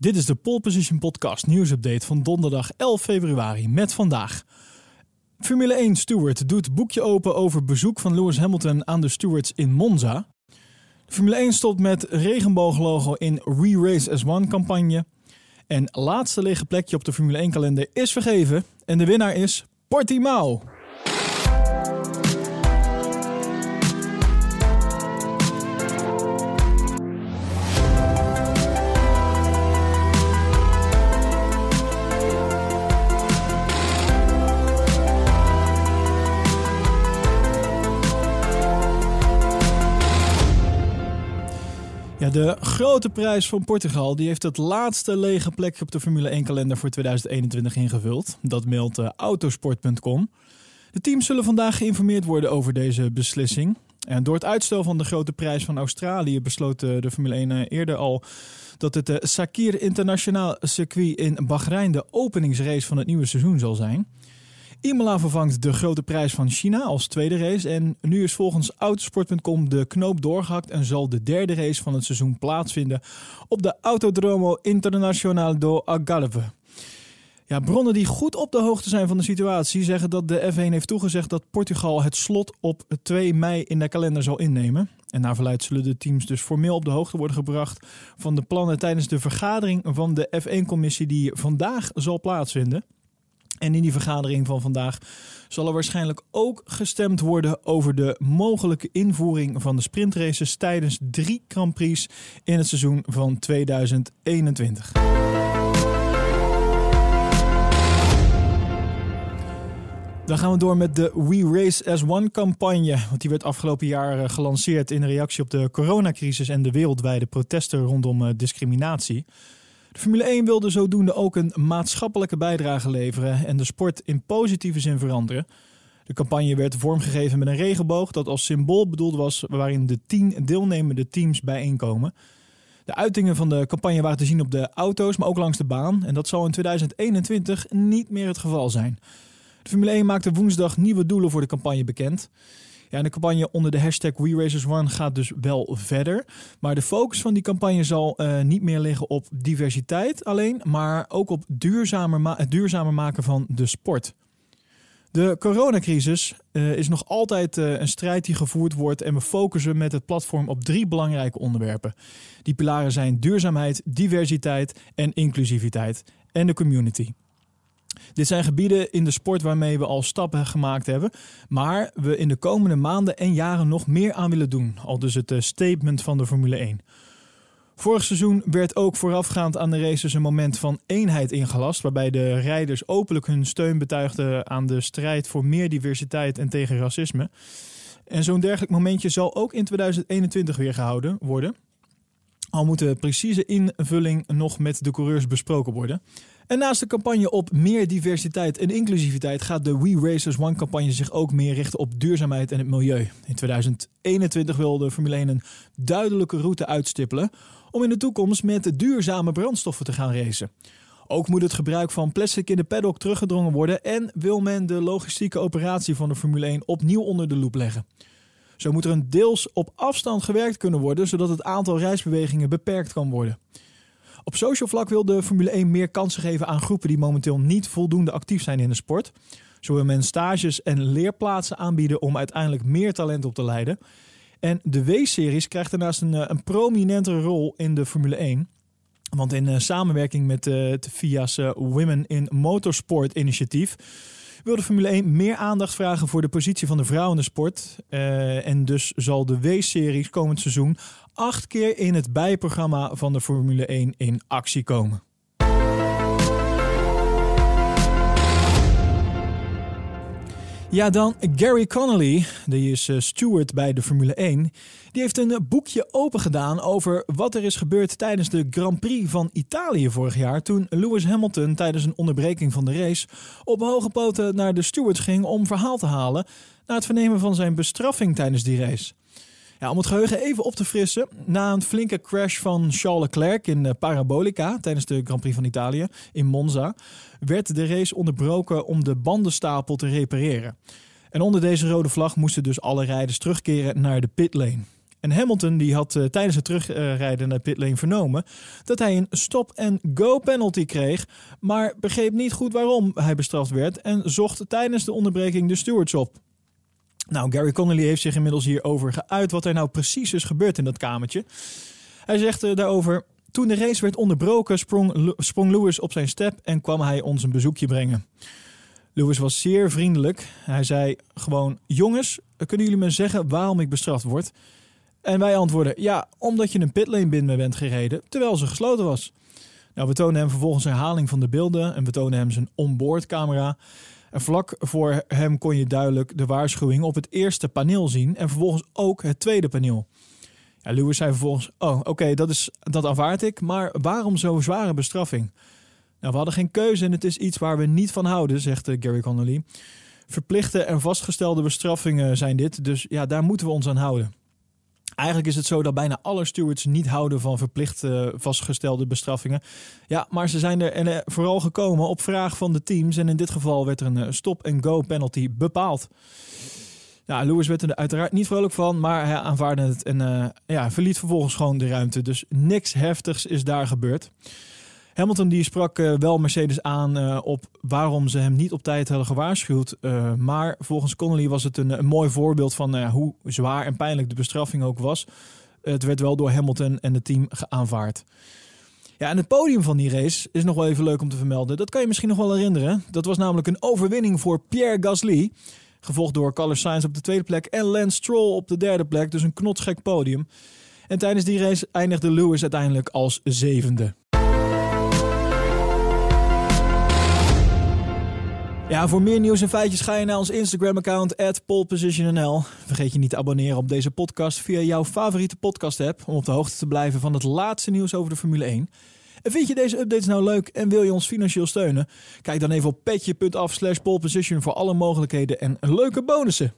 Dit is de Pole Position Podcast nieuwsupdate van donderdag 11 februari met vandaag. Formule 1 steward doet boekje open over bezoek van Lewis Hamilton aan de stewards in Monza. Formule 1 stopt met regenbooglogo in Re-Race as One campagne. En laatste lege plekje op de Formule 1 kalender is vergeven en de winnaar is Portimao. Ja, de grote prijs van Portugal die heeft het laatste lege plekje op de Formule 1 kalender voor 2021 ingevuld. Dat meldt uh, autosport.com. De teams zullen vandaag geïnformeerd worden over deze beslissing. En door het uitstel van de grote prijs van Australië besloot uh, de Formule 1 uh, eerder al dat het Sakir Internationaal Circuit in Bahrein de openingsrace van het nieuwe seizoen zal zijn. Imola vervangt de grote prijs van China als tweede race. En nu is volgens Autosport.com de knoop doorgehakt en zal de derde race van het seizoen plaatsvinden op de Autodromo Internacional do Algarve. Ja, bronnen die goed op de hoogte zijn van de situatie zeggen dat de F1 heeft toegezegd dat Portugal het slot op 2 mei in de kalender zal innemen. En naar verluidt zullen de teams dus formeel op de hoogte worden gebracht van de plannen tijdens de vergadering van de F1-commissie die vandaag zal plaatsvinden. En in die vergadering van vandaag zal er waarschijnlijk ook gestemd worden over de mogelijke invoering van de sprintraces tijdens drie Grand Prix in het seizoen van 2021. Dan gaan we door met de We Race as One campagne. Want die werd afgelopen jaar gelanceerd in reactie op de coronacrisis en de wereldwijde protesten rondom discriminatie. De Formule 1 wilde zodoende ook een maatschappelijke bijdrage leveren en de sport in positieve zin veranderen. De campagne werd vormgegeven met een regenboog dat als symbool bedoeld was waarin de tien deelnemende teams bijeenkomen. De uitingen van de campagne waren te zien op de auto's, maar ook langs de baan. En dat zal in 2021 niet meer het geval zijn. De Formule 1 maakte woensdag nieuwe doelen voor de campagne bekend. Ja, de campagne onder de hashtag WeRacers1 gaat dus wel verder. Maar de focus van die campagne zal uh, niet meer liggen op diversiteit alleen, maar ook op duurzamer ma het duurzamer maken van de sport. De coronacrisis uh, is nog altijd uh, een strijd die gevoerd wordt en we focussen met het platform op drie belangrijke onderwerpen. Die pilaren zijn duurzaamheid, diversiteit en inclusiviteit en de community. Dit zijn gebieden in de sport waarmee we al stappen gemaakt hebben, maar we in de komende maanden en jaren nog meer aan willen doen, al dus het statement van de Formule 1. Vorig seizoen werd ook voorafgaand aan de races een moment van eenheid ingelast, waarbij de rijders openlijk hun steun betuigden aan de strijd voor meer diversiteit en tegen racisme. En zo'n dergelijk momentje zal ook in 2021 weer gehouden worden. Al moet de precieze invulling nog met de coureurs besproken worden. En naast de campagne op meer diversiteit en inclusiviteit gaat de We Racers One campagne zich ook meer richten op duurzaamheid en het milieu. In 2021 wil de Formule 1 een duidelijke route uitstippelen om in de toekomst met duurzame brandstoffen te gaan racen. Ook moet het gebruik van plastic in de paddock teruggedrongen worden en wil men de logistieke operatie van de Formule 1 opnieuw onder de loep leggen. Zo moet er een deels op afstand gewerkt kunnen worden, zodat het aantal reisbewegingen beperkt kan worden. Op social vlak wil de Formule 1 meer kansen geven aan groepen die momenteel niet voldoende actief zijn in de sport. Zo wil men stages en leerplaatsen aanbieden om uiteindelijk meer talent op te leiden. En de W-series krijgt daarnaast een, een prominentere rol in de Formule 1. Want in uh, samenwerking met uh, FIA's uh, Women in Motorsport initiatief wil de Formule 1 meer aandacht vragen voor de positie van de vrouw in de sport. Uh, en dus zal de W-series komend seizoen acht keer in het bijprogramma van de Formule 1 in actie komen. Ja, dan Gary Connolly, die is uh, steward bij de Formule 1. Die heeft een boekje open gedaan over wat er is gebeurd tijdens de Grand Prix van Italië vorig jaar. Toen Lewis Hamilton tijdens een onderbreking van de race op hoge poten naar de stewards ging om verhaal te halen na het vernemen van zijn bestraffing tijdens die race. Ja, om het geheugen even op te frissen. Na een flinke crash van Charles Leclerc in Parabolica tijdens de Grand Prix van Italië in Monza, werd de race onderbroken om de bandenstapel te repareren. En onder deze rode vlag moesten dus alle rijders terugkeren naar de pitlane. En Hamilton die had uh, tijdens het terugrijden naar pitlane vernomen dat hij een stop-and-go penalty kreeg, maar begreep niet goed waarom hij bestraft werd en zocht tijdens de onderbreking de stewards op. Nou, Gary Connolly heeft zich inmiddels hierover geuit wat er nou precies is gebeurd in dat kamertje. Hij zegt uh, daarover: Toen de race werd onderbroken, sprong, sprong Lewis op zijn step en kwam hij ons een bezoekje brengen. Lewis was zeer vriendelijk. Hij zei gewoon: Jongens, kunnen jullie me zeggen waarom ik bestraft word? En wij antwoorden: Ja, omdat je een pitlane binnen bent gereden terwijl ze gesloten was. Nou, we tonen hem vervolgens herhaling van de beelden en we tonen hem zijn onboardcamera. En vlak voor hem kon je duidelijk de waarschuwing op het eerste paneel zien en vervolgens ook het tweede paneel. Ja, Lewis zei vervolgens: Oh, oké, dat dat, dat aanvaard ik, maar waarom zo'n zware bestraffing? Nou, we hadden geen keuze en het is iets waar we niet van houden, zegt eh, Gary Connolly. Verplichte en vastgestelde bestraffingen zijn dit, dus ja, daar moeten we ons aan houden. Eigenlijk is het zo dat bijna alle stewards niet houden van verplicht uh, vastgestelde bestraffingen. Ja, maar ze zijn er en, uh, vooral gekomen op vraag van de teams. En in dit geval werd er een uh, stop-and-go penalty bepaald. Ja, Lewis werd er uiteraard niet vrolijk van, maar hij aanvaarde het en ja, verliet vervolgens gewoon de ruimte. Dus niks heftigs is daar gebeurd. Hamilton die sprak uh, wel Mercedes aan uh, op waarom ze hem niet op tijd hadden gewaarschuwd. Uh, maar volgens Connolly was het een, een mooi voorbeeld van hoe zwaar en pijnlijk de bestraffing ook was. Het werd wel door Hamilton en het team geaanvaard. Ja, en het podium van die race is nog wel even leuk om te vermelden. Dat kan je misschien nog wel herinneren. Dat was namelijk een overwinning voor Pierre Gasly. Gevolgd door Carlos Sainz op de tweede plek en Lance Stroll op de derde plek. Dus een knotsgek podium. En tijdens die race eindigde Lewis uiteindelijk als zevende. Ja, voor meer nieuws en feitjes ga je naar ons Instagram-account @polepositionnl. Vergeet je niet te abonneren op deze podcast via jouw favoriete podcast-app om op de hoogte te blijven van het laatste nieuws over de Formule 1. En vind je deze updates nou leuk en wil je ons financieel steunen? Kijk dan even op petje.af slash poleposition voor alle mogelijkheden en leuke bonussen.